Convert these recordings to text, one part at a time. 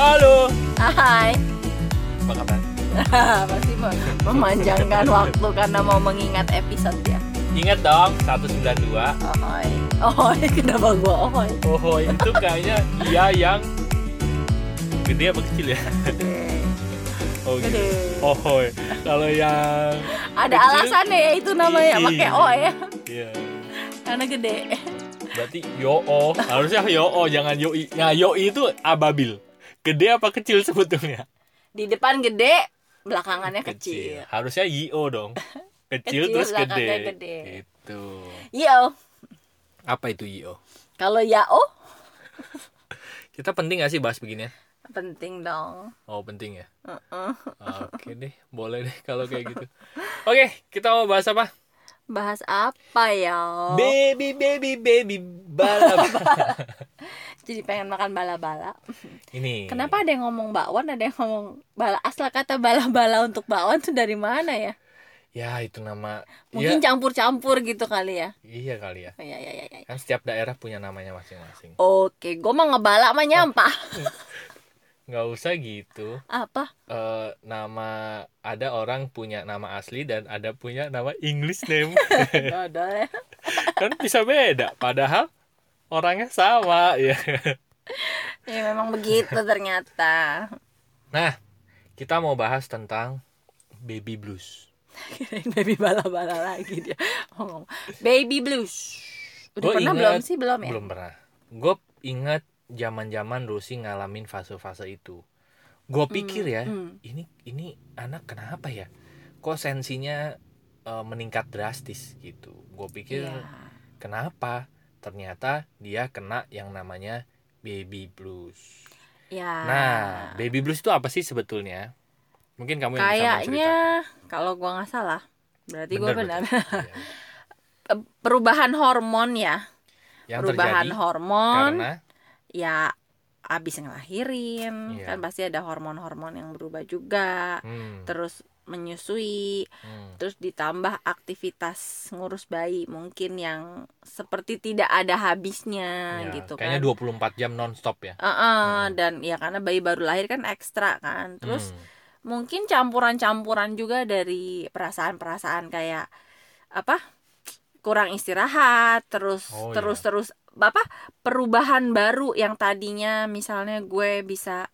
Halo. Hai. Apa kabar? Pasti mem- memanjangkan waktu karena mau mengingat episode ya. Ingat dong 192. Ohoi. Ohoi, kenapa gua ohoi? Oh, itu kayaknya iya yang gede apa kecil ya? Gede. Oh, gitu. Gede. Oh, kalau yang Ada kecil, alasannya ya itu namanya pakai O ya. Iya. Karena gede. Berarti yo-o. Harusnya yo-o, jangan yoi. Nah, yoi itu ababil. Gede apa kecil sebetulnya? Di depan gede, belakangannya kecil. Harusnya yo dong. Kecil, Kecil, terus gede. gede. Itu. Yo. Apa itu yo? Kalau ya O Kita penting gak sih bahas beginian? penting dong. Oh penting ya. Heeh. Oke deh, boleh deh kalau kayak gitu. Oke, kita mau bahas apa? Bahas apa ya? Baby, baby, baby, balap. Jadi pengen makan bala-bala. Ini. Kenapa ada yang ngomong bakwan, ada yang ngomong bala? Asal kata bala-bala untuk bakwan tuh dari mana ya? Ya itu nama. Mungkin ya, campur-campur gitu kali ya. iya kali ya. Oh, ya, ya, ya, ya. Kan setiap daerah punya namanya masing-masing. Oke, gue mau ngebala mah nyampah. Nggak usah gitu. Apa? Eh nama ada orang punya nama asli dan ada punya nama English name. Ya. kan bisa beda. Padahal orangnya sama ya. Ya memang begitu ternyata. Nah, kita mau bahas tentang baby blues. Baby bala-bala lagi dia. ngomong. Baby blues. Udah Gua pernah ingat- belum sih? Belum ya? Belum pernah. Gue ingat zaman-zaman Rusi ngalamin fase-fase itu. Gue pikir ya, hmm. ini ini anak kenapa ya? Kok sensinya eh, meningkat drastis gitu. Gue pikir Iya. kenapa? Ternyata dia kena yang namanya baby blues. Ya. Nah, baby blues itu apa sih sebetulnya? Mungkin kamu yang bisa kayaknya kalau gua nggak salah, berarti gua benar. Iya. Perubahan hormon ya. Yang Perubahan hormon karena ya abis ngelahirin Iya. kan pasti ada hormon-hormon yang berubah juga hmm, terus menyusui hmm, terus ditambah aktivitas ngurus bayi mungkin yang seperti tidak ada habisnya ya, gitu kayaknya kan 24 jam nonstop ya. Uh-uh, Hmm. dan ya karena bayi baru lahir kan ekstra kan terus Hmm. mungkin campuran-campuran juga dari perasaan-perasaan kayak apa kurang istirahat terus Oh, terus iya. terus apa perubahan baru yang tadinya misalnya gue bisa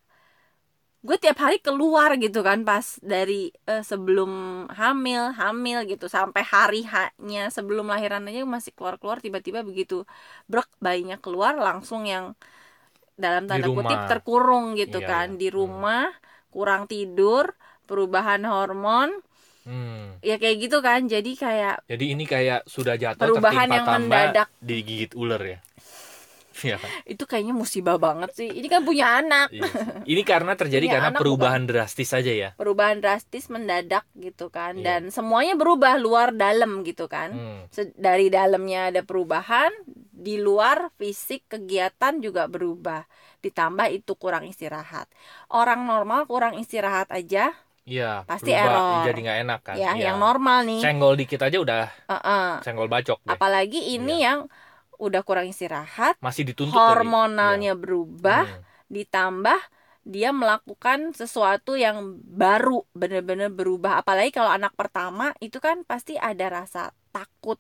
gue tiap hari keluar gitu kan pas dari eh, sebelum hamil hamil gitu sampai hari haknya sebelum lahiran aja masih keluar keluar tiba-tiba begitu brek bayinya keluar langsung yang dalam tanda kutip terkurung gitu Iya, kan iya. di Hmm. rumah kurang tidur perubahan hormon Hmm. ya kayak gitu kan jadi kayak Jadi ini kayak sudah jatuh Perubahan yang tambah mendadak. digigit ular ya. Iya itu kayaknya musibah banget sih ini kan punya anak Iya. Ini karena terjadi Ini karena perubahan drastis saja ya. perubahan drastis mendadak gitu kan Iya. dan semuanya berubah luar dalam gitu kan Hmm. Dari dalamnya ada perubahan di luar fisik kegiatan juga berubah ditambah itu kurang istirahat orang normal kurang istirahat aja Iya, Pasti error. jadi nggak enak kan. ya Iya. yang normal nih Senggol dikit aja udah Uh-uh. senggol bacok deh. apalagi ini yang udah kurang istirahat Masih dituntut hormonalnya berubah Iya. Hmm. ditambah dia melakukan sesuatu yang baru bener-bener berubah apalagi kalau anak pertama itu kan pasti ada rasa takut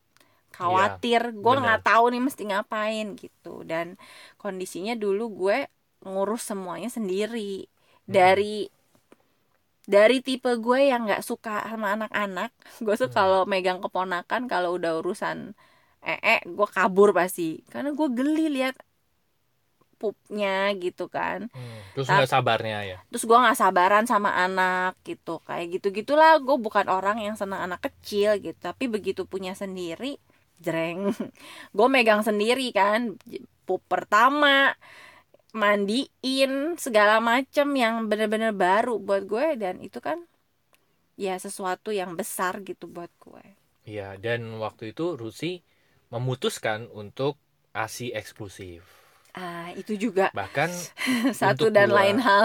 khawatir gue Iya, bener. nggak tahu nih mesti ngapain gitu dan kondisinya dulu gue ngurus semuanya sendiri Hmm. dari dari tipe gue yang nggak suka sama anak-anak gue tuh Hmm. kalau megang keponakan kalau udah urusan ee gue kabur pasti. Karena gue geli lihat pupnya gitu kan. Hmm. Terus nggak sabarnya ya. terus gue nggak sabaran sama anak gitu. Kayak gitu gitulah gue bukan orang yang senang anak kecil gitu. Tapi begitu punya sendiri jreng. Gue megang sendiri kan. Pup pertama mandiin segala macem yang bener-bener baru buat gue. Dan itu kan ya sesuatu yang besar gitu buat gue. Iya, dan waktu itu Rusi memutuskan untuk ASI eksklusif. ah itu juga. Bahkan satu Untuk dan dua- lain hal.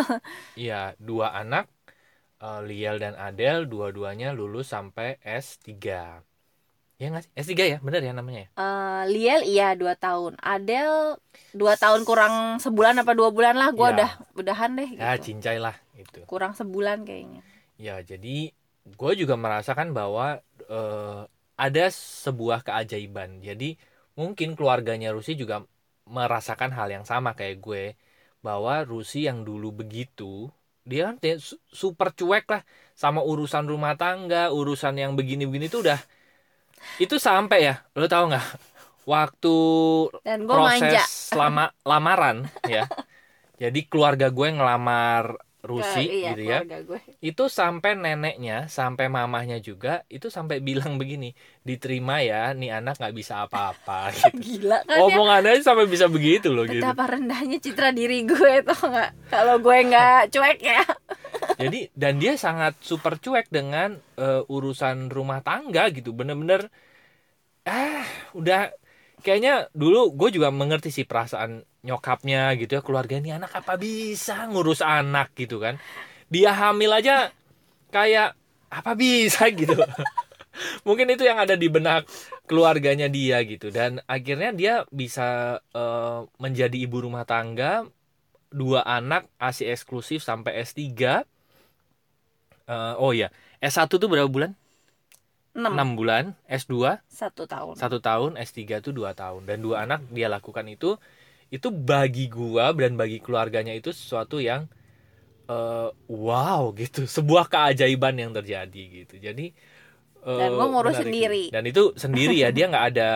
Iya, dua anak eh, Liel dan Adele dua-duanya lulus sampai S3. ya nggak sih? S3 ya? Bener ya namanya ya? Eh, Liel iya dua tahun. Adel dua tahun kurang sebulan apa dua bulan lah. Gue Ya. udah udahan deh ya gitu. cincai lah gitu. Kurang sebulan kayaknya. Ya jadi gue juga merasakan bahwa eh, ada sebuah keajaiban. Jadi mungkin keluarganya Rusi juga merasakan hal yang sama kayak gue bahwa Rusi yang dulu begitu dia kan super cuek lah sama urusan rumah tangga urusan yang begini-begini tuh udah itu sampai ya lo tau nggak? Waktu dan gue manja. proses lama lamaran ya. Jadi keluarga gue ngelamar Rusi Ke- iya, gitu ya. gue. itu sampai neneknya sampai mamahnya juga itu sampai bilang begini diterima ya nih anak nggak bisa apa-apa gitu. gila kan ya? Omongannya sampai bisa begitu loh gitu. Betapa rendahnya citra diri gue tuh nggak? Kalau gue nggak cuek ya. Jadi dan dia sangat super cuek dengan eh, urusan rumah tangga gitu. Bener-bener ah udah kayaknya dulu gue juga mengerti sih perasaan nyokapnya gitu ya keluarga ini anak apa bisa ngurus anak? gitu kan. Dia hamil aja kayak apa bisa? gitu. Mungkin itu yang ada di benak keluarganya dia gitu. Dan akhirnya dia bisa eh, menjadi ibu rumah tangga dua anak ASI eksklusif sampai S3 Eh, oh ya S1 tuh berapa bulan? enam. 6 bulan. S2 satu tahun. Satu tahun S3 tuh dua tahun. Dan dua anak dia lakukan itu itu bagi gua dan bagi keluarganya itu sesuatu yang eh, wow gitu. Sebuah keajaiban yang terjadi gitu. Jadi eh, Dan gua ngurus menarik sendiri. gitu. dan itu sendiri ya dia nggak ada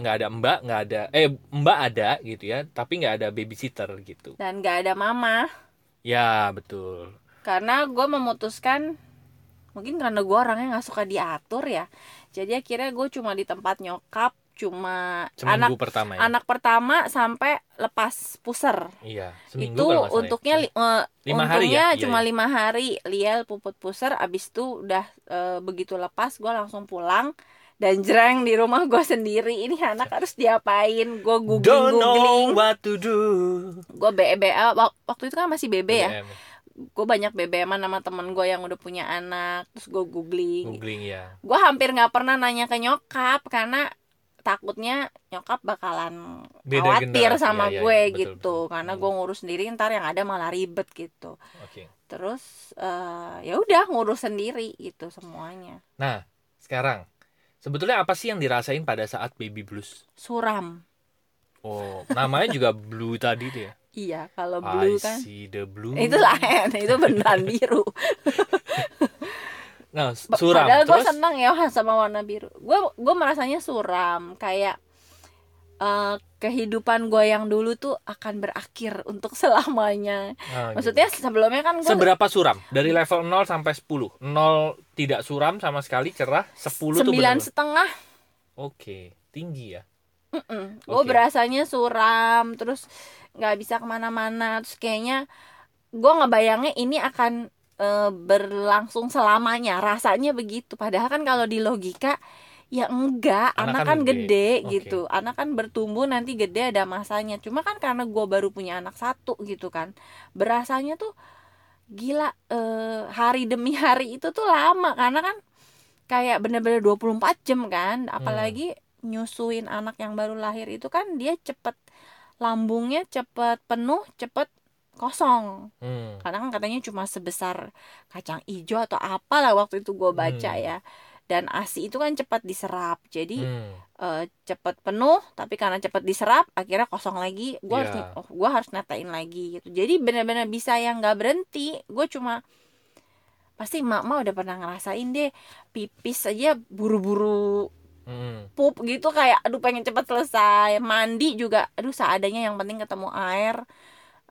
nggak ada mbak nggak ada eh mbak ada gitu ya tapi nggak ada babysitter gitu. Dan nggak ada mama. Ya betul. Karena gue memutuskan mungkin karena gue orangnya nggak suka diatur ya. Jadi akhirnya gue cuma di tempat nyokap cuma seminggu anak pertama ya anak pertama sampai lepas puser iya seminggu itu ya. untuknya li- eh, Lima hari untungnya ya? Iya, cuma iya. lima hari liel puput puser abis itu udah eh, begitu lepas gue langsung pulang dan jreng di rumah gue sendiri ini anak harus diapain gue googling Don't know googling what to do. gue wak- waktu itu kan masih BB ya gue banyak BBM sama temen gue yang udah punya anak terus gue googling Googling ya. gue hampir nggak pernah nanya ke nyokap karena takutnya nyokap bakalan Beda khawatir generasi, sama ya, ya, gue ya, betul, gitu betul. karena Hmm. gue ngurus sendiri ntar yang ada malah ribet gitu Oke. terus eh, ya udah ngurus sendiri gitu semuanya Nah, sekarang sebetulnya apa sih yang dirasain pada saat baby blues? suram Oh, namanya juga blue tadi tuh ya. iya kalau I blue kan see the blue. itu lain itu beneran biru Nah, suram. Padahal gue seneng ya sama warna biru. Gue gue merasanya suram kayak eh, kehidupan gue yang dulu tuh akan berakhir untuk selamanya. Ah, gitu. Maksudnya sebelumnya kan gue seberapa suram? Dari level 0 sampai 10. 0 tidak suram sama sekali, cerah. 10 tuh sembilan setengah. Oke, tinggi ya. Gue Oke. berasanya suram, terus nggak bisa ke mana-mana. Terus kayaknya gue ngebayangnya ini akan eh, berlangsung selamanya. Rasanya begitu. Padahal kan kalau di logika ya enggak, Anak anak, kan kan gede. gede, Oke. gitu. Anak kan bertumbuh nanti gede ada masanya. Cuma kan karena gue baru punya anak satu gitu kan, berasanya tuh gila eh, hari demi hari itu tuh lama karena kan kayak bener-bener 24 jam kan apalagi nyusuin anak yang baru lahir itu kan dia cepet lambungnya cepet penuh cepet kosong Hmm. karena kan katanya cuma sebesar kacang hijau atau apalah waktu itu gue baca Hmm. ya dan asi itu kan cepat diserap jadi Hmm. eh, cepet penuh tapi karena cepet diserap akhirnya kosong lagi gue harus Iya. oh, gua harus netain lagi gitu jadi benar-benar bisa yang nggak berhenti gue cuma pasti emak emak udah pernah ngerasain deh pipis aja buru-buru Hmm. pup gitu kayak aduh pengen cepet selesai mandi juga aduh seadanya yang penting ketemu air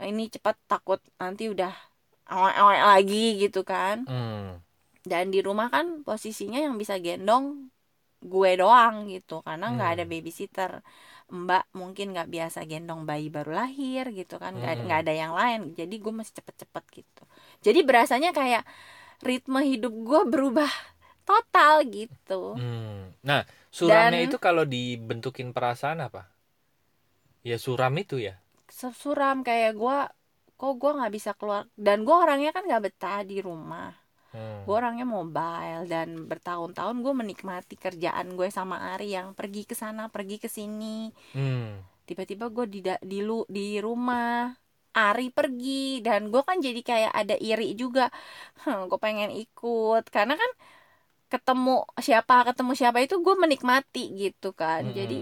ini cepet takut nanti udah awet-awet lagi gitu kan Hmm. dan di rumah kan posisinya yang bisa gendong gue doang gitu karena nggak ada Hmm. babysitter mbak mungkin nggak biasa gendong bayi baru lahir gitu kan nggak ada- Hmm. ada yang lain jadi gue masih cepet-cepet gitu jadi berasanya kayak ritme hidup gue berubah total gitu Hmm. Nah, suramnya Dan- itu kalau dibentukin perasaan apa? Ya suram itu ya. Suram kayak gue kok gue nggak bisa keluar dan gue orangnya kan nggak betah di rumah Hmm. gue orangnya mobile dan bertahun-tahun gue menikmati kerjaan gue sama Ari yang pergi ke sana pergi ke sini Hmm. tiba-tiba gue di di lu di rumah Ari pergi dan gue kan jadi kayak ada iri juga gue pengen ikut karena kan ketemu siapa ketemu siapa itu gue menikmati gitu kan Mm-mm. jadi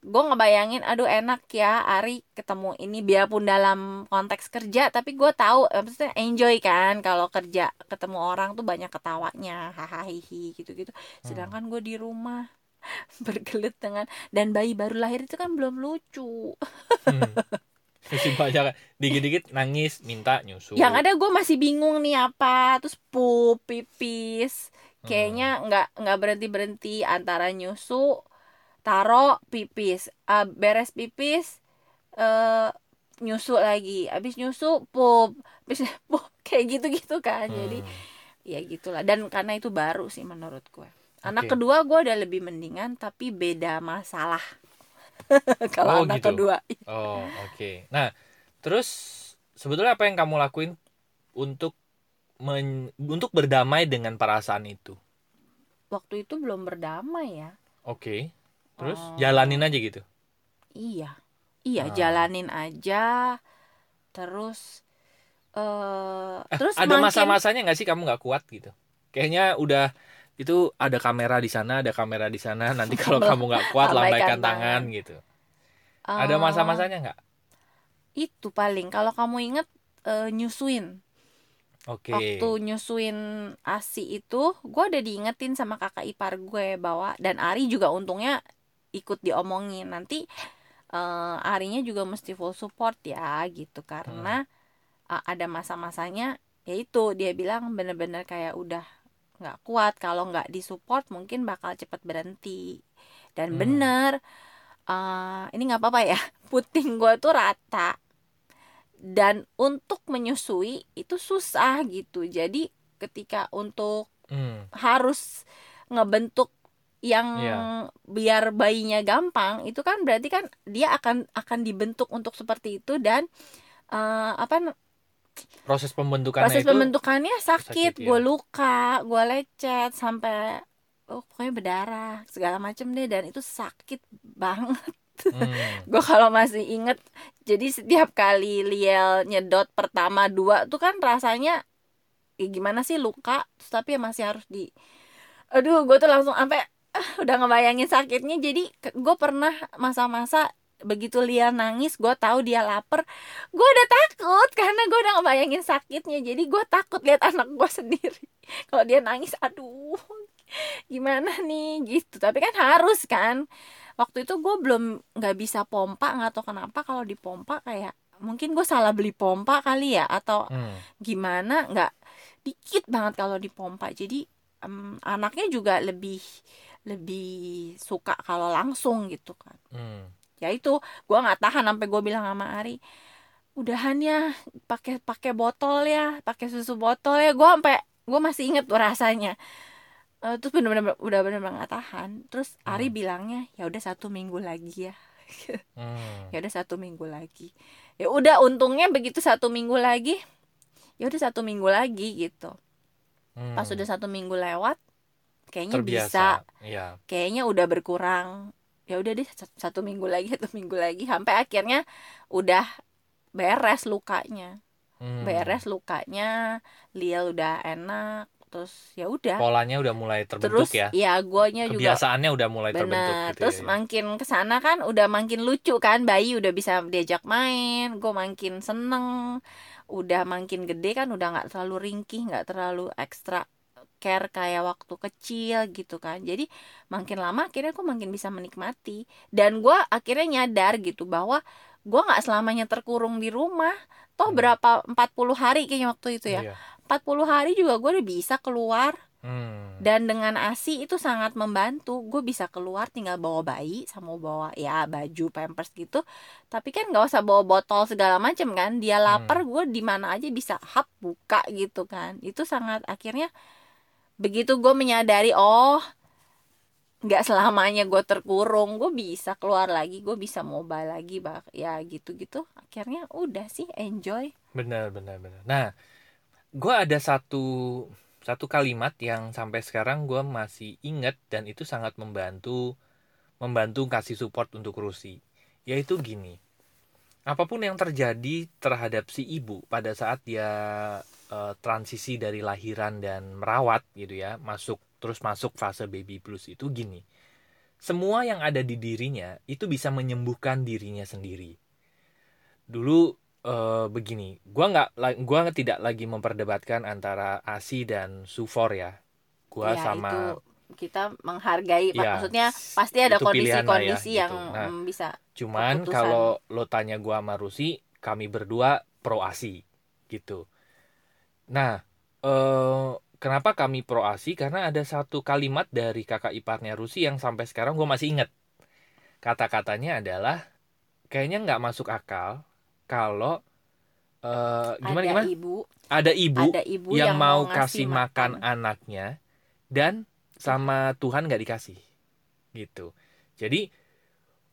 gue ngebayangin aduh enak ya Ari ketemu ini biarpun dalam konteks kerja tapi gue tahu eh, maksudnya enjoy kan kalau kerja ketemu orang tuh banyak ketawanya hahaha hihi gitu-gitu. Sedangkan gue di rumah bergelut dengan dan bayi baru lahir itu kan belum lucu. Hmm. Masih banyak dikit-dikit nangis minta nyusu. yang ada gue masih bingung nih apa terus pup pipis. Kayaknya nggak nggak berhenti berhenti antara nyusu taro pipis Ah, beres pipis eh nyusu lagi abis nyusu pup abis pup kayak gitu gitu kan Hmm. jadi ya gitulah dan karena itu baru sih menurut gue anak Oke. kedua gue udah lebih mendingan tapi beda masalah kalau Oh, anak gitu. kedua Oh, oke. Nah, terus sebetulnya apa yang kamu lakuin untuk men- untuk berdamai dengan perasaan itu? waktu itu belum berdamai ya Oke. Terus Oh. jalanin aja gitu. Iya, iya Ah. jalanin aja. Terus, eh Eh, terus ada makin- masa-masanya nggak sih kamu nggak kuat gitu? Kayaknya udah itu ada kamera di sana, ada kamera di sana. Nanti kalau kamu nggak kuat Lambaikan tangan. tangan gitu. Ada eh, masa-masanya nggak? Itu paling kalau kamu inget eh, nyusuin. Oke. Waktu nyusuin ASI itu, gue udah diingetin sama kakak ipar gue bahwa dan Ari juga untungnya ikut diomongin. Nanti eh, Arinya juga mesti full support ya gitu. Karena eh, ada masa-masanya yaitu dia bilang bener-bener kayak udah nggak kuat. Kalau nggak disupport mungkin bakal cepet berhenti. Dan Hmm. bener eh, ini nggak apa-apa ya puting gue tuh rata. Dan untuk menyusui itu susah gitu. Jadi ketika untuk Hmm. harus ngebentuk yang Iya. biar bayinya gampang itu kan berarti kan dia akan akan dibentuk untuk seperti itu dan eh, apa Proses pembentukannya proses itu pembentukannya sakit, sakit, gue ya. luka gue lecet sampai oh pokoknya berdarah segala macem deh dan itu sakit banget hmm. gue kalau masih inget jadi setiap kali Liel nyedot pertama dua tuh kan rasanya ya gimana sih luka terus tapi ya masih harus di aduh gue tuh langsung sampai udah ngebayangin sakitnya jadi gue pernah masa-masa begitu Liel nangis gue tahu dia lapar gue udah takut karena gue udah ngebayangin sakitnya. Jadi gue takut lihat anak gue sendiri. Kalau dia nangis aduh gimana nih gitu. Tapi kan harus kan. Waktu itu gue belum nggak bisa pompa nggak tahu kenapa kalau dipompa kayak mungkin gue salah beli pompa kali ya atau Hmm. gimana nggak dikit banget kalau dipompa. Jadi em, anaknya juga lebih lebih suka kalau langsung gitu kan Hmm. ya itu gue nggak tahan sampai gue bilang sama Ari udahan ya pakai pakai botol ya pakai susu botol ya gue sampai gue masih inget tuh rasanya Eh, terus bener-bener udah bener-bener nggak tahan terus Ari Hmm. bilangnya ya udah satu minggu lagi ya Hmm. ya udah satu minggu lagi ya udah untungnya begitu satu minggu lagi ya udah satu minggu lagi gitu Hmm. pas udah satu minggu lewat kayaknya bisa terbiasa. Iya. kayaknya udah berkurang ya udah deh satu, minggu lagi satu minggu lagi sampai akhirnya udah beres lukanya Hmm. beres lukanya Liel udah enak terus ya udah Polanya udah mulai terbentuk terus ya. ya guanya juga Kebiasaannya udah mulai terbentuk bener gitu. terus ya. makin ke sana kan udah makin lucu kan bayi udah bisa diajak main gue makin seneng udah makin gede kan udah nggak terlalu ringkih nggak terlalu ekstra care kayak waktu kecil gitu kan. Jadi makin lama akhirnya gue makin bisa menikmati. Dan gue akhirnya nyadar gitu bahwa gue nggak selamanya terkurung di rumah. Toh Hmm. berapa 40 hari kayaknya waktu itu ya. Iya. 40 hari juga gue udah bisa keluar. Hmm. dan dengan ASI itu sangat membantu. Gue bisa keluar tinggal bawa bayi sama bawa ya baju pampers gitu. Tapi kan nggak usah bawa botol segala macem kan. Dia lapar gue di mana aja bisa hap buka gitu kan. Itu sangat akhirnya begitu gue menyadari oh nggak selamanya gue terkurung gue bisa keluar lagi gue bisa mobile lagi bah ya gitu gitu akhirnya udah sih enjoy. Benar, benar, benar. Nah, gue ada satu satu kalimat yang sampai sekarang gue masih inget dan itu sangat membantu membantu kasih support untuk Rusi. Yaitu gini apa pun yang terjadi terhadap si ibu pada saat dia uh, transisi dari lahiran dan merawat gitu ya masuk terus masuk fase baby blues itu gini. Semua yang ada di dirinya itu bisa menyembuhkan dirinya sendiri. Dulu uh, begini gua nggak gua tidak lagi memperdebatkan antara asi dan sufor ya. Gua ya, sama itu kita menghargai ya, maksudnya pasti ada kondisi-kondisi ya, yang gitu. nah, bisa cuman kalau lo tanya gua sama Rusi kami berdua pro asi gitu nah eh, kenapa kami pro asi karena ada satu kalimat dari kakak iparnya Rusi yang sampai sekarang gue masih inget kata-katanya adalah kayaknya nggak masuk akal kalau uh, gimana ada gimana? Ibu, ada ibu, ada ibu yang, yang mau kasih makan. makan anaknya dan sama Tuhan nggak dikasih, gitu. Jadi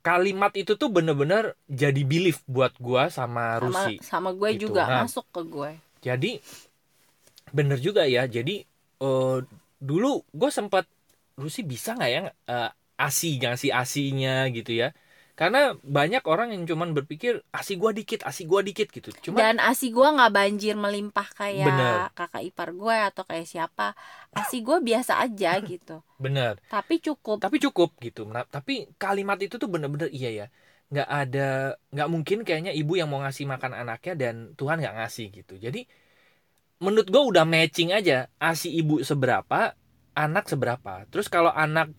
kalimat itu tuh bener-bener jadi belief buat gue sama Rusi. Sama, sama gue gitu. juga nah, masuk ke gue. Jadi bener juga ya. Jadi uh, dulu gue sempat Rusi bisa nggak ya uh, asi ngasih asinya gitu ya. Karena banyak orang yang cuman berpikir asi gua dikit asi gua dikit gitu. Cuma dan asi gua nggak banjir melimpah kayak bener. kakak ipar gue atau kayak siapa. Asi gua biasa aja gitu. Bener. Tapi cukup. Tapi cukup gitu. Nah, tapi kalimat itu tuh bener-bener iya ya. Nggak ada nggak mungkin kayaknya ibu yang mau ngasih makan anaknya dan Tuhan nggak ngasih gitu. Jadi menurut gue udah matching aja asi ibu seberapa anak seberapa terus kalau anak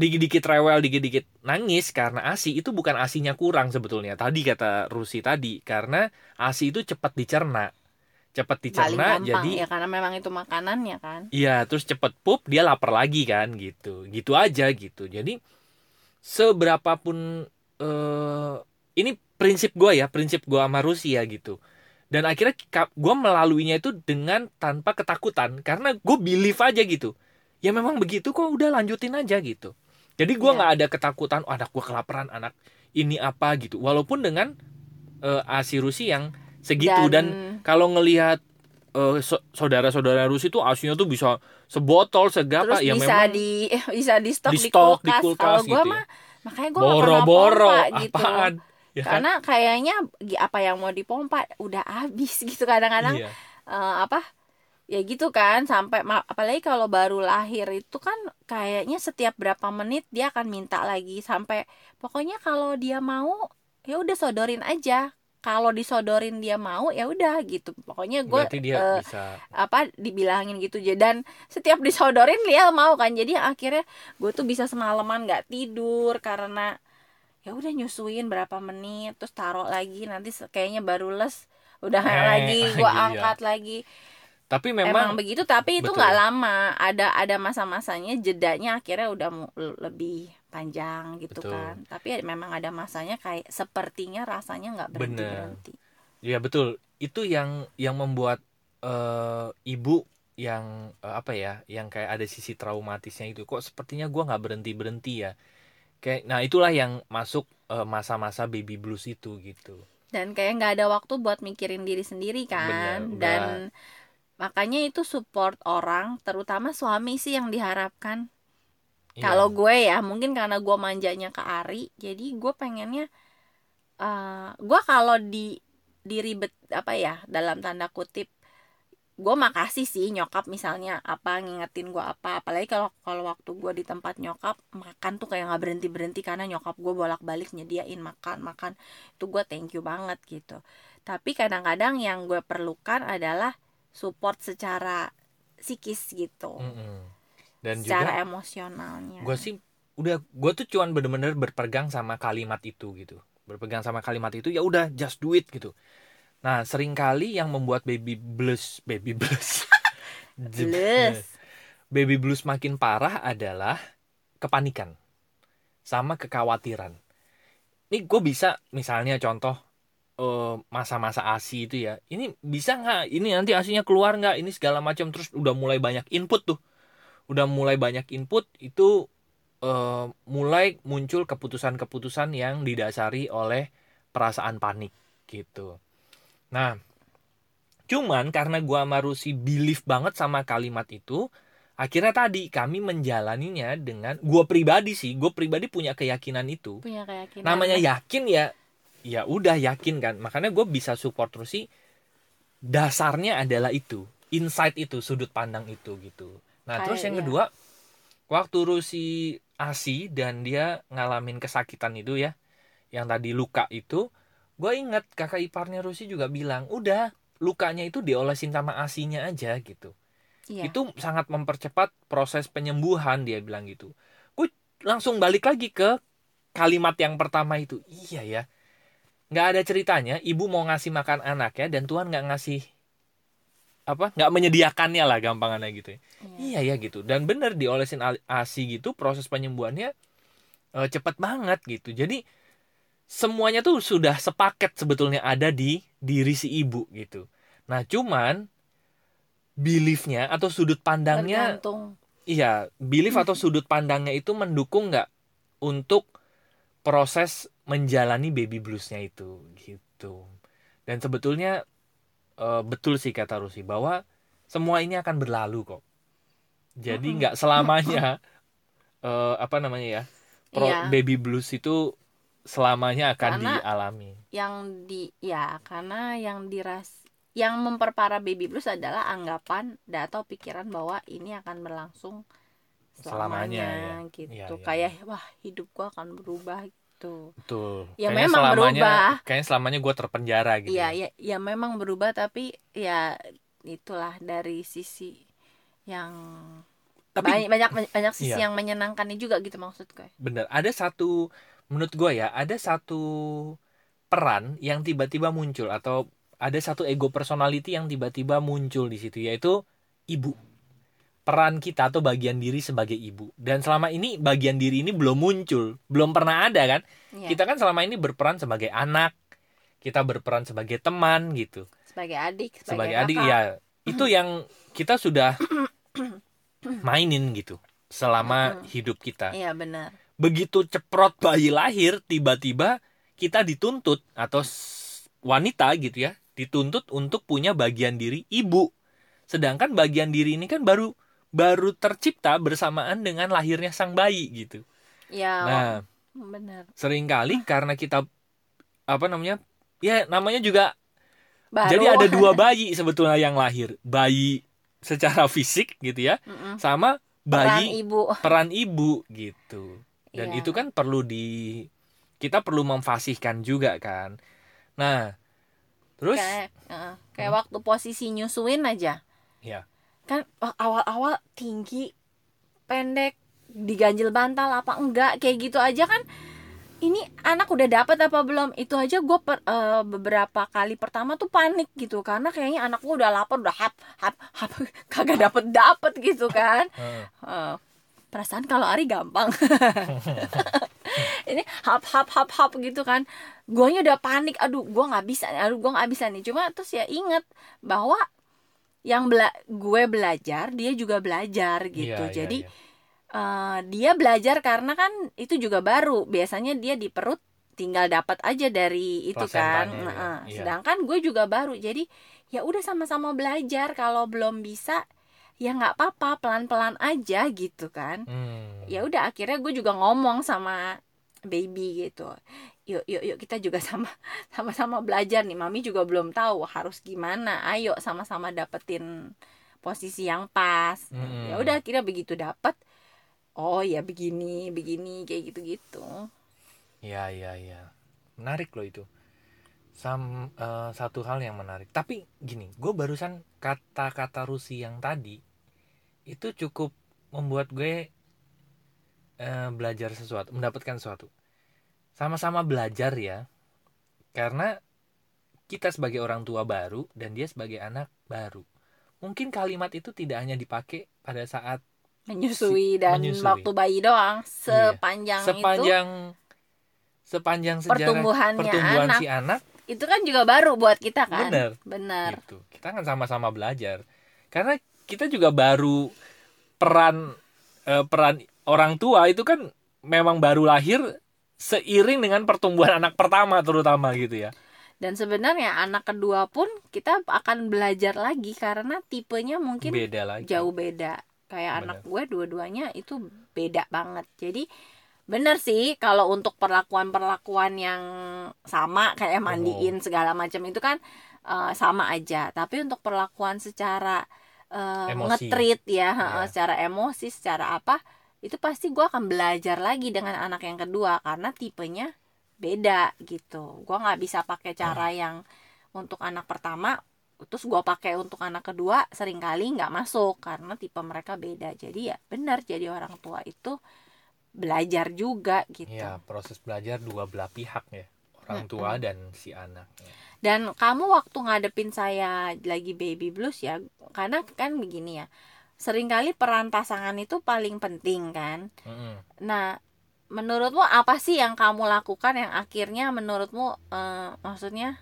dikit-dikit rewel, dikit-dikit nangis karena ASI itu bukan ASINya kurang sebetulnya. Tadi kata Rusi tadi karena ASI itu cepat dicerna. Cepat dicerna gampang, jadi ya karena memang itu makanannya kan. Iya, terus cepet pup dia lapar lagi kan gitu. Gitu aja gitu. Jadi seberapapun uh, ini prinsip gue ya, prinsip gue sama Rusia gitu. Dan akhirnya gue melaluinya itu dengan tanpa ketakutan. Karena gue believe aja gitu. Ya memang begitu kok udah lanjutin aja gitu. Jadi gue iya. nggak yeah. ada ketakutan oh, anak gue kelaparan anak ini apa gitu. Walaupun dengan uh, asi Rusi yang segitu. Dan, dan kalau ngelihat uh, saudara-saudara Rusi tuh asinya tuh bisa sebotol segapa. Ya bisa memang di bisa di stok di, stok, di kulkas, kulkas kalau gue gitu ya. mah makanya gue boro-boro gitu. apaan ya kan? karena kayaknya apa yang mau dipompa udah habis gitu kadang-kadang iya. uh, apa ya gitu kan sampai apalagi kalau baru lahir itu kan kayaknya setiap berapa menit dia akan minta lagi sampai pokoknya kalau dia mau ya udah sodorin aja. Kalau disodorin dia mau ya udah gitu. Pokoknya gue uh, bisa... apa dibilangin gitu aja. Dan setiap disodorin dia mau kan. Jadi akhirnya gue tuh bisa semalaman nggak tidur karena ya udah nyusuin berapa menit terus taruh lagi nanti kayaknya baru les udah eh, lagi gue iya. angkat lagi. Tapi memang emang begitu tapi itu nggak lama. Ada ada masa-masanya jedanya akhirnya udah lebih panjang gitu betul. kan. Tapi memang ada masanya kayak sepertinya rasanya nggak berhenti berhenti. Ya betul. Itu yang yang membuat uh, ibu yang uh, apa ya yang kayak ada sisi traumatisnya itu. Kok sepertinya gue nggak berhenti berhenti ya kayak nah itulah yang masuk eh, masa-masa baby blues itu gitu. Dan kayak nggak ada waktu buat mikirin diri sendiri kan. Bener, dan makanya itu support orang terutama suami sih yang diharapkan. Iya. kalau gue ya mungkin karena gue manjanya ke Ari jadi gue pengennya uh, gue kalau di diribet apa ya dalam tanda kutip gue makasih sih nyokap misalnya apa ngingetin gue apa. Apalagi kalau kalau waktu gue di tempat nyokap makan tuh kayak nggak berhenti berhenti karena nyokap gue bolak balik nyediain makan makan. Itu gue thank you banget gitu. Tapi kadang-kadang yang gue perlukan adalah support secara psikis gitu. Mm -hmm. dan secara juga emosionalnya. gue sih udah gue tuh cuman bener-bener berpegang sama kalimat itu gitu. Berpegang sama kalimat itu ya udah just do it gitu nah sering kali yang membuat baby blues baby blues. Blues. baby blues makin parah adalah kepanikan sama kekhawatiran. Ini gue bisa misalnya contoh Eh, masa-masa asi itu ya. Ini bisa nggak? Ini nanti asinya keluar nggak? Ini segala macam. Terus udah mulai banyak input tuh. Udah mulai banyak input itu uh, mulai muncul keputusan-keputusan yang didasari oleh perasaan panik gitu nah cuman karena gua sama Rusi believe banget sama kalimat itu akhirnya tadi kami menjalaninya dengan gua pribadi sih gue pribadi punya keyakinan itu. Punya keyakinan. Namanya yakin ya ya udah yakin kan. Makanya gue bisa support Rusi dasarnya adalah itu insight itu sudut pandang itu gitu. Nah Kayak, terus yang iya. kedua waktu Rusi asi dan dia ngalamin kesakitan itu ya yang tadi luka itu gue inget kakak iparnya Rusi juga bilang udah lukanya itu diolesin sama asinya aja gitu Iya. itu sangat mempercepat proses penyembuhan dia bilang gitu gue langsung balik lagi ke kalimat yang pertama itu iya ya nggak ada ceritanya ibu mau ngasih makan anak ya dan Tuhan nggak ngasih apa nggak menyediakannya lah gampangannya gitu ya. Iya. iya ya gitu dan bener diolesin asi gitu proses penyembuhannya eh, cepet banget gitu jadi semuanya tuh sudah sepaket sebetulnya ada di diri si ibu gitu nah cuman beliefnya atau sudut pandangnya Tergantung. iya belief atau sudut pandangnya itu mendukung nggak untuk proses menjalani baby bluesnya itu gitu dan sebetulnya eh, betul sih kata Rusi bahwa semua ini akan berlalu kok jadi nggak selamanya eh, apa namanya ya pro- Iya. baby blues itu selamanya akan Karena- dialami. yang di ya karena yang diras yang memperparah baby blues adalah anggapan dan atau pikiran bahwa ini akan berlangsung Selamanya, selamanya, ya. gitu. Iya, iya, kayak wah hidup gua akan berubah gitu. Betul. Ya, Kayaknya memang selamanya berubah. kayaknya selamanya gue terpenjara gitu. Iya ya ya memang berubah tapi ya itulah dari sisi yang Tapi- banyak banyak banyak sisi Iya. yang menyenangkannya juga gitu maksud gue. Bener. Ada satu menurut gue ya ada satu peran yang tiba-tiba muncul atau ada satu ego personality yang tiba-tiba muncul di situ yaitu ibu. Peran kita atau bagian diri sebagai ibu. Dan selama ini bagian diri ini belum muncul belum pernah ada kan? Iya, kita kan selama ini berperan sebagai anak kita berperan sebagai teman gitu. Sebagai adik sebagai, sebagai adik kakak. ya itu yang kita sudah mainin gitu selama hidup kita. Iya benar begitu ceprot bayi lahir tiba-tiba kita dituntut atau wanita gitu ya dituntut untuk punya bagian diri ibu. Sedangkan bagian diri ini kan baru baru tercipta bersamaan dengan lahirnya sang bayi gitu. Ya nah benar. sering kali karena kita apa namanya ya namanya juga Baru. jadi ada dua bayi sebetulnya yang lahir. Bayi secara fisik gitu ya Mm-mm. sama peran bayi ibu. peran ibu gitu dan Iya. itu kan perlu di kita perlu memfasihkan juga kan. Nah terus? Kayak uh, kayak Hmm. waktu posisi nyusuin aja. Ya kan wah, awal-awal tinggi pendek diganjil bantal apa enggak kayak gitu aja kan. Ini anak udah dapet apa belum? Itu aja gue beberapa kali pertama tuh panik gitu. Karena kayaknya anak gue udah lapar udah hap hap hap kagak dapet dapet gitu kan. Eh, Eh, perasaan kalau Ari gampang. Ini hap hap hap hap gitu kan. Guanya udah panik. Aduh gua nggak bisa nih, aduh gua nggak bisa nih. Cuma terus ya inget bahwa yang bela gue belajar dia juga belajar gitu. iya, iya, jadi iya. eh, dia belajar karena kan itu juga baru. Biasanya dia di perut tinggal dapat aja dari itu kan. Nah, ya. Iya. sedangkan gue juga baru. Jadi ya udah sama-sama belajar. Kalau belum bisa ya nggak apa-apa pelan-pelan aja gitu kan. Hmm. ya udah akhirnya gue juga ngomong sama baby gitu. Yuk yuk yuk kita juga sama sama-sama belajar nih. Mami juga belum tahu harus gimana. Ayo sama-sama dapetin posisi yang pas. Mm-mm. ya udah akhirnya begitu dapet oh ya begini begini kayak gitu gitu ya ya ya. Menarik loh itu. Sam eh, satu hal yang menarik. Tapi gini gue barusan kata-kata Rusi yang tadi itu cukup membuat gue eh, belajar sesuatu mendapatkan sesuatu. Sama-sama belajar ya karena kita sebagai orang tua baru dan dia sebagai anak baru. Mungkin kalimat itu tidak hanya dipakai pada saat menyusui dan menyusui. waktu bayi doang sepanjang, itu. Sepanjang sepanjang sejarah pertumbuhannya pertumbuhan anak si anak itu kan juga baru buat kita kan. Bener. bener. Gitu. Kita kan sama-sama belajar. Karena kita juga baru peran eh, peran orang tua itu kan memang baru lahir seiring dengan pertumbuhan anak pertama terutama gitu ya. Dan sebenarnya anak kedua pun kita akan belajar lagi karena tipenya mungkin beda lagi. jauh beda. Kayak Bener. anak gue dua-duanya itu beda banget. Jadi bener sih kalau untuk perlakuan-perlakuan yang sama kayak mandiin segala macam itu kan eh, sama aja. Tapi untuk perlakuan secara eh, Emosi. ngetrit ya Iya. secara emosi secara apa itu pasti gue akan belajar lagi dengan anak yang kedua karena tipenya beda gitu gue nggak bisa pakai cara yang untuk anak pertama terus gue pakai untuk anak kedua sering kali nggak masuk karena tipe mereka beda jadi ya benar jadi orang tua itu belajar juga gitu Iya, proses belajar dua belah pihak ya orang tua dan si anak ya. Dan kamu waktu ngadepin saya lagi baby blues ya karena kan begini ya sering kali peran pasangan itu paling penting kan Mm-mm. nah menurutmu apa sih yang kamu lakukan yang akhirnya menurutmu eh, maksudnya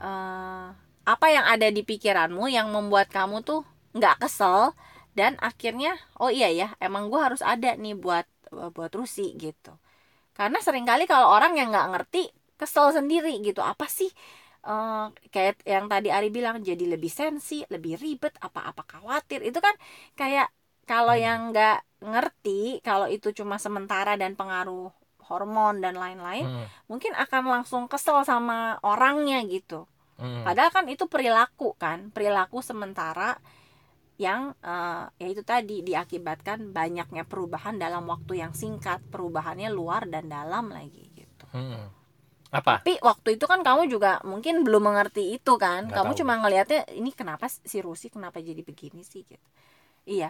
eh, apa yang ada di pikiranmu yang membuat kamu tuh nggak kesel dan akhirnya oh iya ya emang gue harus ada nih buat buat Rusi gitu karena sering kali kalau orang yang nggak ngerti kesel sendiri gitu apa sih eh, kayak yang tadi Ari bilang jadi lebih sensi lebih ribet apa-apa khawatir itu kan kayak kalau Hmm. yang nggak ngerti kalau itu cuma sementara dan pengaruh hormon dan lain-lain Mm-mm. mungkin akan langsung kesel sama orangnya gitu Mm-mm. Padahal kan itu perilaku kan, perilaku sementara yang eh, ya itu tadi diakibatkan banyaknya perubahan dalam waktu yang singkat, perubahannya luar dan dalam lagi gitu. Mm-mm. Apa Tapi waktu itu kan kamu juga mungkin belum mengerti itu kan, Nggak kamu tahu. cuma ngelihatnya ini kenapa si Rusi kenapa jadi begini sih gitu. Iya,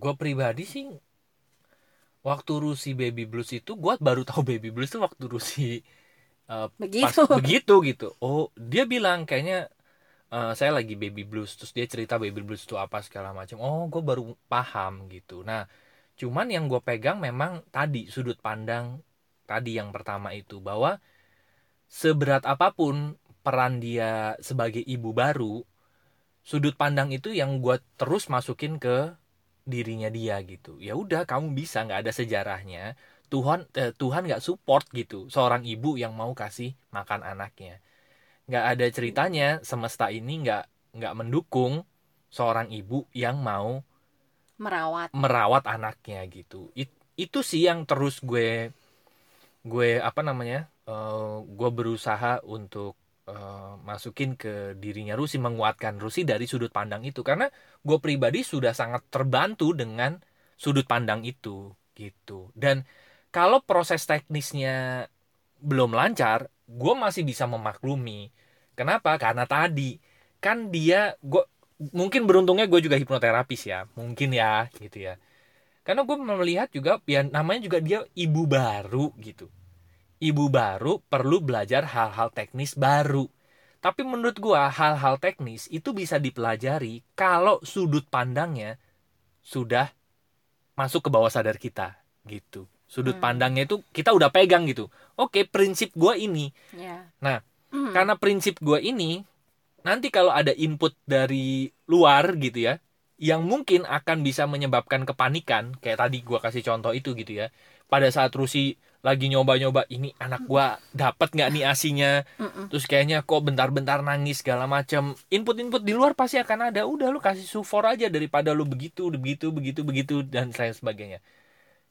gue pribadi sih waktu Rusi baby blues itu gue baru tahu baby blues tuh waktu Rusi eh, pas begitu. begitu gitu. Oh dia bilang kayaknya eh, saya lagi baby blues terus dia cerita baby blues itu apa segala macam. Oh gue baru paham gitu. Nah cuman yang gue pegang memang tadi sudut pandang tadi yang pertama itu bahwa seberat apa pun peran dia sebagai ibu baru sudut pandang itu yang gue terus masukin ke dirinya dia gitu. Ya udah kamu bisa nggak ada sejarahnya. Tuhan eh, Tuhan nggak support gitu seorang ibu yang mau kasih makan anaknya. Nggak ada ceritanya semesta ini nggak nggak mendukung seorang ibu yang mau Merawat. merawat anaknya gitu. It- itu sih yang terus gue gue apa namanya eh, gue berusaha untuk eh, masukin ke dirinya Rusi menguatkan Rusi dari sudut pandang itu. Karena gue pribadi sudah sangat terbantu dengan sudut pandang itu gitu. Dan kalau proses teknisnya belum lancar gue masih bisa memaklumi. Kenapa? Karena tadi kan dia gue mungkin beruntungnya gue juga hipnoterapis ya. Mungkin ya gitu ya karena gue melihat juga ya namanya juga dia ibu baru gitu ibu baru perlu belajar hal-hal teknis baru tapi menurut gue hal-hal teknis itu bisa dipelajari kalau sudut pandangnya sudah masuk ke bawah sadar kita gitu sudut Hmm. pandangnya itu kita udah pegang gitu oke prinsip gue ini Ya. Nah, Hmm. karena prinsip gue ini nanti kalau ada input dari luar gitu ya yang mungkin akan bisa menyebabkan kepanikan kayak tadi gue kasih contoh itu gitu ya. Pada saat Rusi lagi nyoba-nyoba ini anak gua dapat nggak nih asinya terus kayaknya kok bentar-bentar nangis segala macam input-input di luar pasti akan ada. Udah lu kasih sufor aja daripada lu begitu begitu begitu begitu dan lain sebagainya.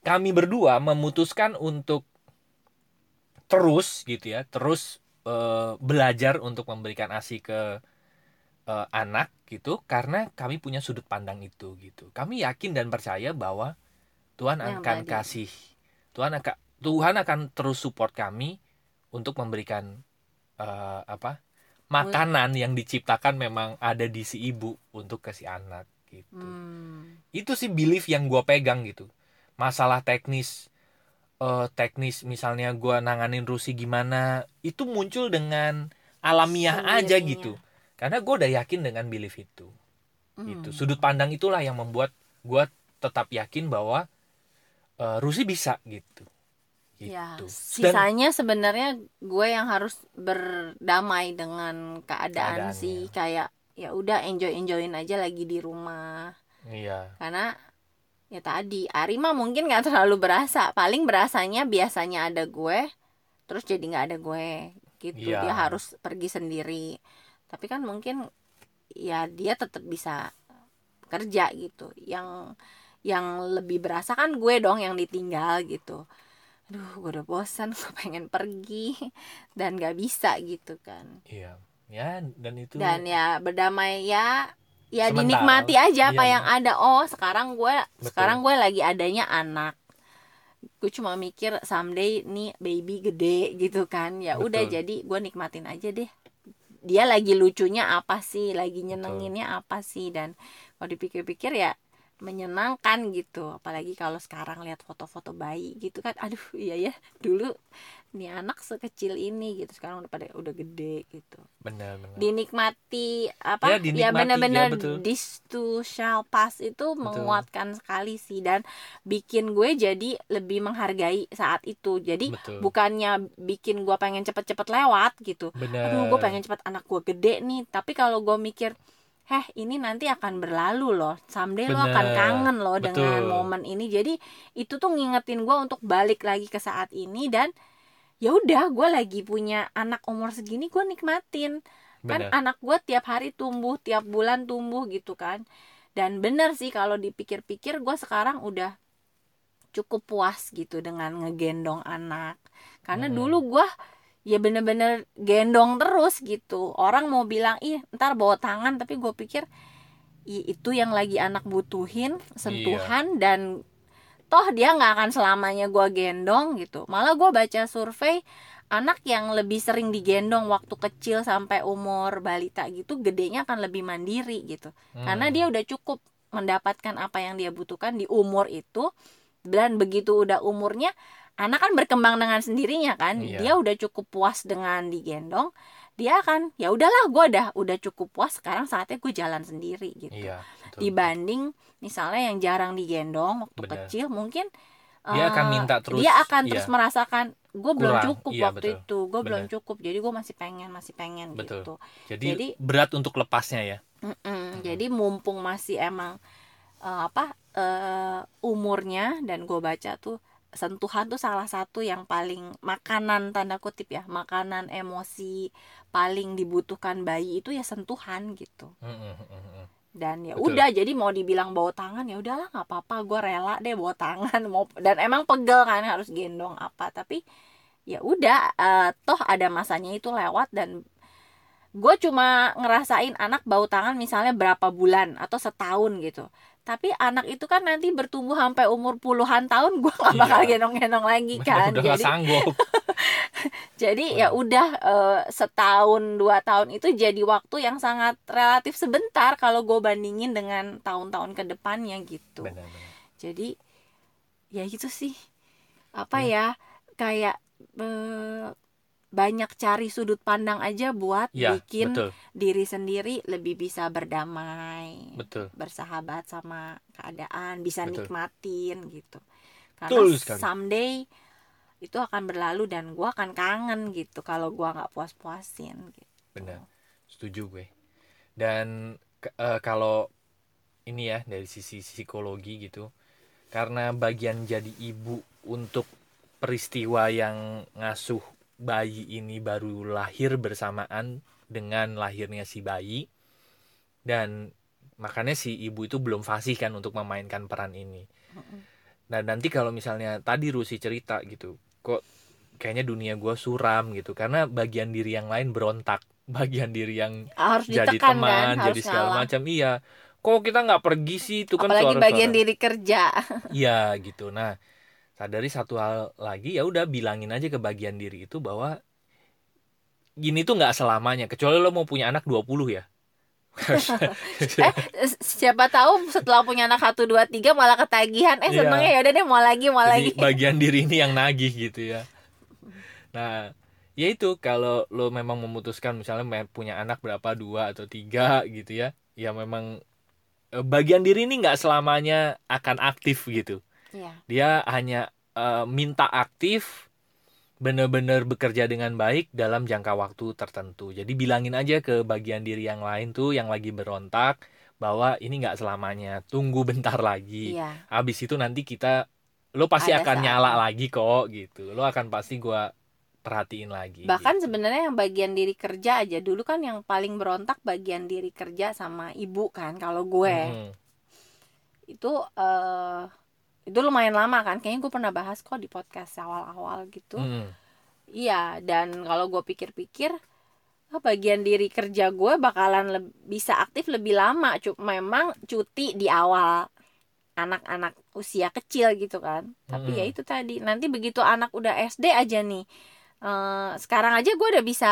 Kami berdua memutuskan untuk terus gitu ya terus eh, belajar untuk memberikan asi ke eh, anak gitu karena kami punya sudut pandang itu gitu kami yakin dan percaya bahwa Tuhan Yang akan tadi. kasih Tuhan akan Tuhan akan terus support kami untuk memberikan eh, apa makanan yang diciptakan memang ada di si ibu untuk ke si anak gitu Hmm. itu sih belief yang gue pegang gitu masalah teknis eh, teknis misalnya gue nanganin Rusi gimana itu muncul dengan alamiah aja Sendirinya. gitu karena gue udah yakin dengan belief itu. Gitu. Hmm. sudut pandang itulah yang membuat gue tetap yakin bahwa eh, Rusi bisa gitu. Ya, gitu dan sisanya sebenarnya gue yang harus berdamai dengan keadaan sih. Kayak ya udah enjoy enjoyin aja lagi di rumah. Iya. Karena ya tadi Ari mah mungkin nggak terlalu berasa. Paling berasanya biasanya ada gue terus jadi nggak ada gue. Gitu. Iya. dia harus pergi sendiri tapi kan mungkin ya dia tetap bisa kerja gitu. Yang yang lebih berasa kan gue dong yang ditinggal gitu. Aduh gue udah bosan gue pengen pergi dan nggak bisa gitu kan. Iya ya dan itu dan ya berdamai ya ya Sementara. dinikmati aja apa Iya. yang ada. Oh sekarang gue Betul. sekarang gue lagi adanya anak. Gue cuma mikir someday nih baby gede gitu kan. Ya udah jadi gue nikmatin aja deh dia lagi lucunya apa sih? Lagi nyenenginnya apa sih? Dan kalau dipikir-pikir ya menyenangkan gitu. Apalagi kalau sekarang lihat foto-foto bayi gitu kan aduh iya ya dulu nih anak sekecil ini gitu sekarang udah pada udah gede gitu. Benar benar. Dinikmati apa Ya, ya, dinikmati, benar-benar ya, betul. this to shall pass itu menguatkan sekali sih dan bikin gue jadi lebih menghargai saat itu. Jadi betul. bukannya bikin gue pengen cepet-cepet lewat gitu. Benar aduh gue pengen cepet anak gue gede nih. Tapi kalau gue mikir heh ini nanti akan berlalu loh. Someday lo akan Bener, kangen loh dengan betul. momen ini. Jadi itu tuh ngingetin gue untuk balik lagi ke saat ini dan ya udah gue lagi punya anak umur segini gue nikmatin. Kan anak gue tiap hari tumbuh tiap bulan tumbuh gitu kan. Dan bener sih kalau dipikir-pikir gue sekarang udah cukup puas gitu dengan ngegendong anak. Karena Hmm. dulu gue ya bener-bener gendong terus gitu. Orang mau bilang ih ntar bawa tangan. Tapi gue pikir "Ih, itu yang lagi anak butuhin sentuhan dan toh dia nggak akan selamanya gue gendong gitu. Malah gue baca survei anak yang lebih sering digendong waktu kecil sampai umur balita gitu gedenya akan lebih mandiri gitu. Karena Hmm. dia udah cukup mendapatkan apa yang dia butuhkan di umur itu dan begitu udah umurnya anak kan berkembang dengan sendirinya kan Iya. dia udah cukup puas dengan digendong dia akan ya udahlah gue udah udah cukup puas sekarang saatnya gue jalan sendiri gitu iya betul. dibanding misalnya yang jarang digendong waktu Benar. kecil mungkin Dia akan eh, minta terus, dia akan iya. terus merasakan gue belum cukup iya, waktu betul. itu gue belum cukup jadi gue masih pengen masih pengen Betul. gitu jadi, jadi- berat untuk lepasnya ya Mm-mm. Jadi mumpung masih emang eh, apa eh, umurnya dan gue baca tuh sentuhan tuh salah satu yang paling makanan tanda kutip ya makanan emosi paling dibutuhkan bayi itu ya sentuhan gitu Mm, mm, mm, mm. dan ya Betul. udah jadi mau dibilang bawa tangan ya udahlah nggak apa-apa gue rela deh bawa tangan mau dan emang pegel kan harus gendong apa tapi ya udah eh, toh ada masanya itu lewat dan gue cuma ngerasain anak bau tangan misalnya berapa bulan atau setahun gitu tapi anak itu kan nanti bertumbuh sampai umur puluhan tahun gue gak Iya. bakal gendong-gendong lagi kan. udah jadi sanggup. Jadi ya udah eh, setahun dua tahun itu jadi waktu yang sangat relatif sebentar kalau gue bandingin dengan tahun-tahun ke depannya gitu. Benar benar. Jadi ya gitu sih. Apa Iya. ya kayak eh, banyak cari sudut pandang aja buat ya bikin betul. diri sendiri lebih bisa berdamai betul. bersahabat sama keadaan bisa Betul. nikmatin gitu. Karena Betul sekali. someday itu akan berlalu dan gua akan kangen gitu kalau gua nggak puas-puasin gitu. Benar. Setuju gue. Dan eh, kalau ini ya dari sisi psikologi gitu karena bagian jadi ibu untuk peristiwa yang ngasuh bayi ini baru lahir bersamaan dengan lahirnya si bayi. Dan makanya si ibu itu belum fasih kan untuk memainkan peran ini. Nah nanti kalau misalnya tadi Rusi cerita gitu, kok kayaknya dunia gue suram gitu, karena bagian diri yang lain berontak, bagian diri yang harus jadi ditekan teman, kan jadi harus segala ngalah macam, iya. Kok kita nggak pergi sih? Itu kan apalagi suara-suara. bagian diri kerja. Iya gitu. Nah sadari satu hal lagi ya udah bilangin aja ke bagian diri itu bahwa gini tuh nggak selamanya, kecuali lo mau punya anak 20 ya. eh siapa tahu setelah punya anak satu dua tiga malah ketagihan eh Iya. senengnya ya udah deh mau lagi mau lagi Jadi bagian diri ini yang nagih gitu ya. Nah, ya itu kalau lo memang memutuskan misalnya punya anak berapa dua atau tiga gitu ya, ya memang eh, bagian diri ini nggak selamanya akan aktif gitu. Iya. Dia hanya eh, minta aktif, bener-bener bekerja dengan baik dalam jangka waktu tertentu. Jadi bilangin aja ke bagian diri yang lain tuh yang lagi berontak bahwa ini nggak selamanya, tunggu bentar lagi iya habis itu nanti kita lo pasti Ada akan saatnya. nyala lagi kok gitu lo akan pasti gua perhatiin lagi bahkan gitu. sebenarnya yang bagian diri kerja aja dulu kan yang paling berontak bagian diri kerja sama ibu kan kalau gue Mm-mm. itu eh itu lumayan lama kan kayaknya gue pernah bahas kok di podcast awal-awal gitu Mm. iya dan kalau gue pikir-pikir ah, bagian diri kerja gue bakalan leb- bisa aktif lebih lama Cu- memang cuti di awal anak-anak usia kecil gitu kan tapi ya Mm-mm. itu tadi nanti begitu anak udah SD aja nih eh, sekarang aja gue udah bisa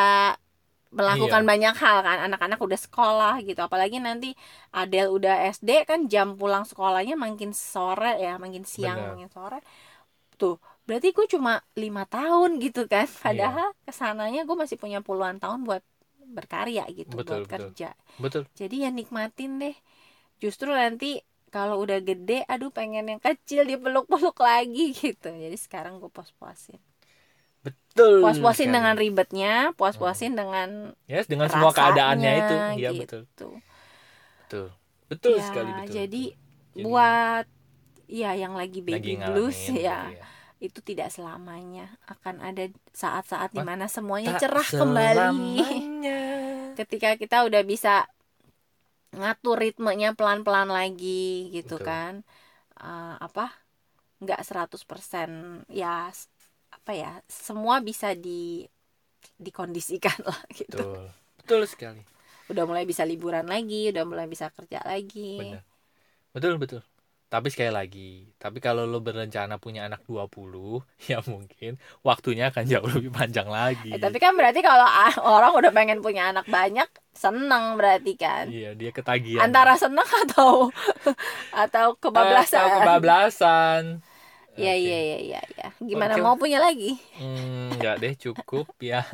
melakukan Iya. banyak hal kan anak-anak udah sekolah gitu apalagi nanti Adele udah SD kan jam pulang sekolahnya makin sore ya makin siang Benar. makin sore tuh berarti gue cuma lima tahun gitu kan Iya. padahal ke sananya gue masih punya puluhan tahun buat berkarya gitu Betul, buat betul. kerja betul jadi ya nikmatin deh justru nanti kalau udah gede aduh pengen yang kecil dipeluk-peluk lagi gitu jadi sekarang gue pos-posin betul puas-puasin dengan ribetnya puas-puasin dengan ya dengan semua keadaannya itu. Rasanya, iya gitu. betul. Betul. Betul Ya, sekali betul jadi Jadi, buat ya yang lagi lagi baby ngalamin blues gitu ya itu tidak selamanya akan ada saat-saat Wah, di mana semuanya cerah kembali. selamanya. ketika kita udah bisa ngatur ritmenya pelan-pelan lagi gitu Betul. kan. Eh, apa? Nggak 100% ya apa ya semua bisa di dikondisikan lah gitu. Betul. Betul sekali. Udah mulai bisa liburan lagi udah mulai bisa kerja lagi. Benar. Betul betul. Tapi sekali lagi tapi kalau lo berencana punya anak 20 ya mungkin waktunya akan jauh lebih panjang lagi. Eh, tapi kan berarti kalau orang udah pengen punya anak banyak seneng berarti kan? Iya dia ketagihan. Antara seneng atau atau kebablasan. Atau kebablasan Iya Oke. iya iya iya ya. Gimana Oke. mau punya lagi? Hmm, enggak deh cukup ya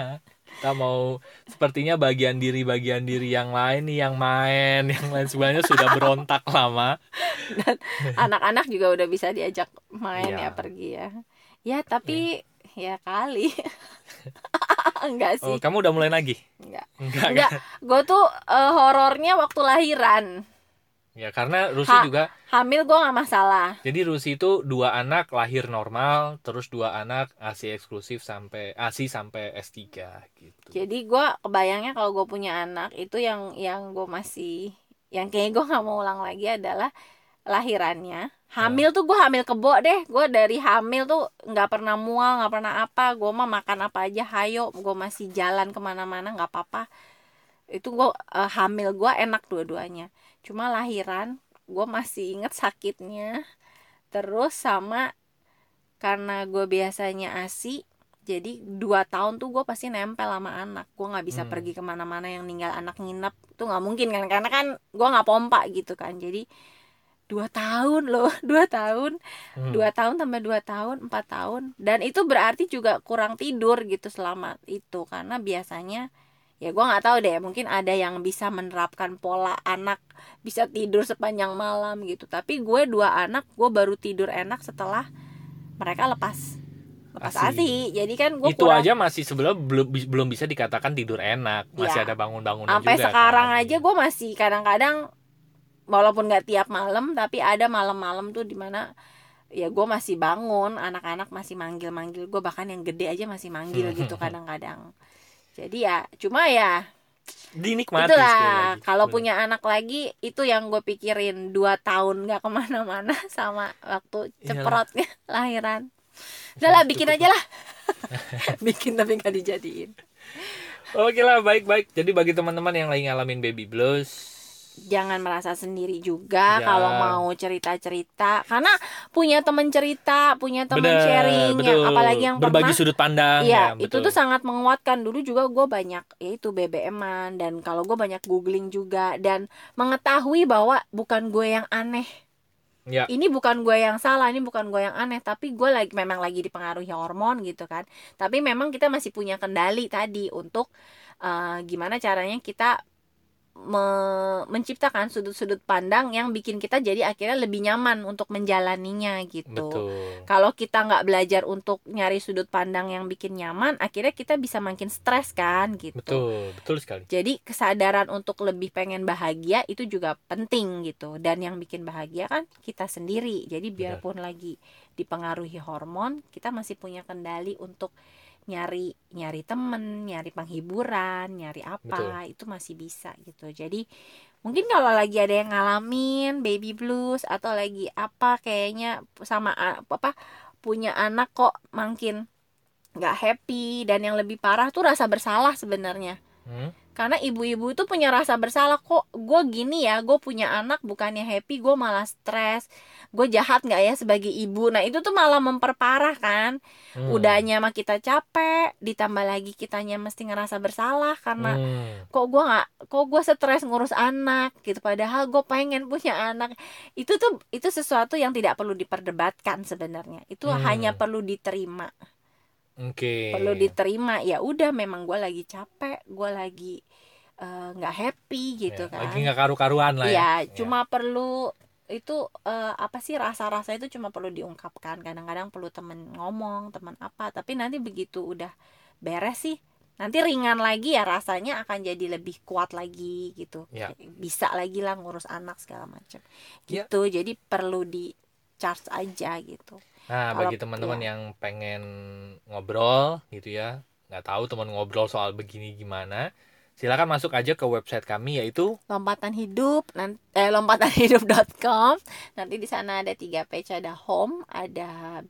kita mau sepertinya bagian diri bagian diri yang lain nih yang main yang lain sebenarnya sudah berontak lama Anak-anak juga udah bisa diajak main Iya. ya pergi ya. Ya tapi ya kali. Enggak sih. oh kamu udah mulai lagi Enggak. enggak Enggak. Gue tuh eh, horornya waktu lahiran. Ya karena Rusi Ha. juga Hamil gue nggak masalah. jadi Rusi itu dua anak lahir normal terus dua anak ASI eksklusif sampai ASI sampai S3 gitu Jadi gue kebayangnya kalau gue punya anak itu yang yang gue masih yang kayaknya gue nggak mau ulang lagi adalah lahirannya. Hamil tuh gue hamil kebo deh. Gue dari hamil tuh nggak pernah mual, nggak pernah apa. Gue mah makan apa aja, hayo. Gue masih jalan ke mana-mana, nggak apa-apa. Itu gue eh, hamil gue enak dua-duanya. Cuma lahiran gue masih inget sakitnya. Terus sama karena gue biasanya asi jadi dua tahun tuh gue pasti nempel sama anak gue nggak bisa Hmm. pergi ke mana-mana yang tinggal anak nginep tuh nggak mungkin kan karena kan gue nggak pompa gitu kan jadi dua tahun loh dua tahun Hmm. dua tahun tambah dua tahun empat tahun dan itu berarti juga kurang tidur gitu selama itu karena biasanya ya gue nggak tahu deh mungkin ada yang bisa menerapkan pola anak bisa tidur sepanjang malam gitu. Tapi gue dua anak gue baru tidur enak setelah mereka lepas. Lepas Asi. asi jadi kan gue itu aja masih sebelum belum belum bisa dikatakan tidur enak. Masih Iya. ada bangun-bangunan sampai juga sekarang kan. aja gue masih kadang-kadang walaupun nggak tiap malam tapi ada malam-malam tuh di mana ya gue masih bangun anak-anak masih manggil-manggil. Gue bahkan yang gede aja masih manggil gitu kadang-kadang jadi ya cuma ya dinikmati itulah kalau Bener. punya anak lagi itu yang gue pikirin dua tahun nggak ke mana-mana sama waktu Iyalah. ceprotnya lahiran udah lah bikin aja lah bikin tapi nggak dijadiin Oke lah baik-baik. Jadi bagi teman-teman yang lagi ngalamin baby blues, jangan merasa sendiri juga Ya. kalau mau cerita-cerita karena punya temen cerita punya bener, sharing betul. yang apalagi yang berbagi pernah sudut pandang Iya, ya, itu tuh sangat menguatkan. Dulu juga gue banyak, yaitu BBM-an dan kalau gue banyak googling juga dan mengetahui bahwa bukan gue yang aneh. Ya. Ini bukan gue yang salah, ini bukan gue yang aneh, tapi gue lagi memang lagi dipengaruhi hormon gitu kan. Tapi memang kita masih punya kendali tadi untuk eh, gimana caranya kita me- menciptakan sudut-sudut pandang yang bikin kita jadi akhirnya lebih nyaman untuk menjalaninya gitu. betul. Kalau kita nggak belajar untuk nyari sudut pandang yang bikin nyaman, akhirnya kita bisa makin stres kan gitu. Betul, betul sekali. Jadi kesadaran untuk lebih pengen bahagia itu juga penting gitu. Dan yang bikin bahagia kan kita sendiri. Jadi biarpun lagi dipengaruhi hormon, kita masih punya kendali untuk nyari nyari temen nyari penghiburan nyari apa Betul. itu masih bisa gitu jadi mungkin kalau lagi ada yang ngalamin baby blues atau lagi apa kayaknya sama apa punya anak kok makin nggak happy dan yang lebih parah tuh rasa bersalah sebenarnya Hmm? Karena ibu-ibu itu punya rasa bersalah kok gue gini ya? Gue punya anak bukannya happy gue malah stres. Gue jahat nggak ya sebagai ibu? Nah itu tuh malah memperparah kan. Hmm. udahnya mah kita capek ditambah lagi kitanya mesti ngerasa bersalah karena Hmm. kok gue nggak kok gue stres ngurus anak gitu. Padahal gue pengen punya anak. Itu tuh itu sesuatu yang tidak perlu diperdebatkan sebenarnya. Itu Hmm. hanya perlu diterima Oke. perlu diterima ya udah memang gue lagi capek gue lagi eh, nggak happy gitu Ya, kan Lagi nggak karu-karuan lah ya. ya cuma perlu itu eh, apa sih rasa-rasa itu cuma perlu diungkapkan kadang-kadang perlu temen ngomong teman apa tapi nanti begitu udah beres sih nanti ringan lagi ya rasanya akan jadi lebih kuat lagi gitu Ya. bisa lagi lah ngurus anak segala macam Ya. gitu jadi perlu di charge aja gitu Nah, Kalau- bagi teman-teman iya. yang pengen ngobrol gitu ya, nggak tahu teman ngobrol soal begini gimana, silakan masuk aja ke website kami yaitu lompatan hidup nanti eh, lompatanhidup.com nanti di sana ada tiga page ada home ada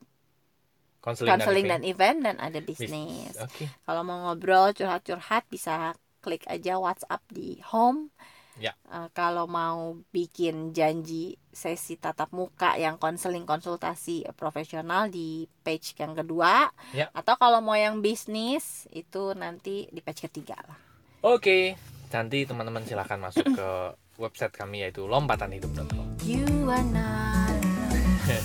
konseling dan dan event dan ada Bisnis. bisnis Oke. kalau mau ngobrol curhat-curhat bisa klik aja WhatsApp di home Ya. Eh, kalau mau bikin janji sesi tatap muka yang konseling konsultasi profesional di page yang kedua Ya. atau kalau mau yang bisnis itu nanti di page ketiga lah Oke, nanti teman-teman silahkan masuk ke website kami yaitu lompatanhidup.com. you are not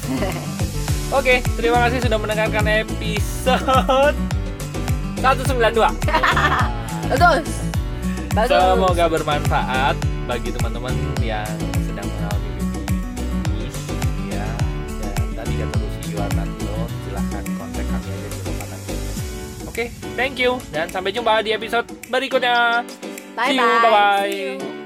Oke, terima kasih sudah mendengarkan episode 192. bagus bagus Semoga bermanfaat bagi teman-teman yang sedang mengalami bisnis ya. Dan tadi kata are not alone. Silahkan kontak kami aja di lompatan Hidup. Oke, thank you dan sampai jumpa di episode berikutnya. bye See you, bye you.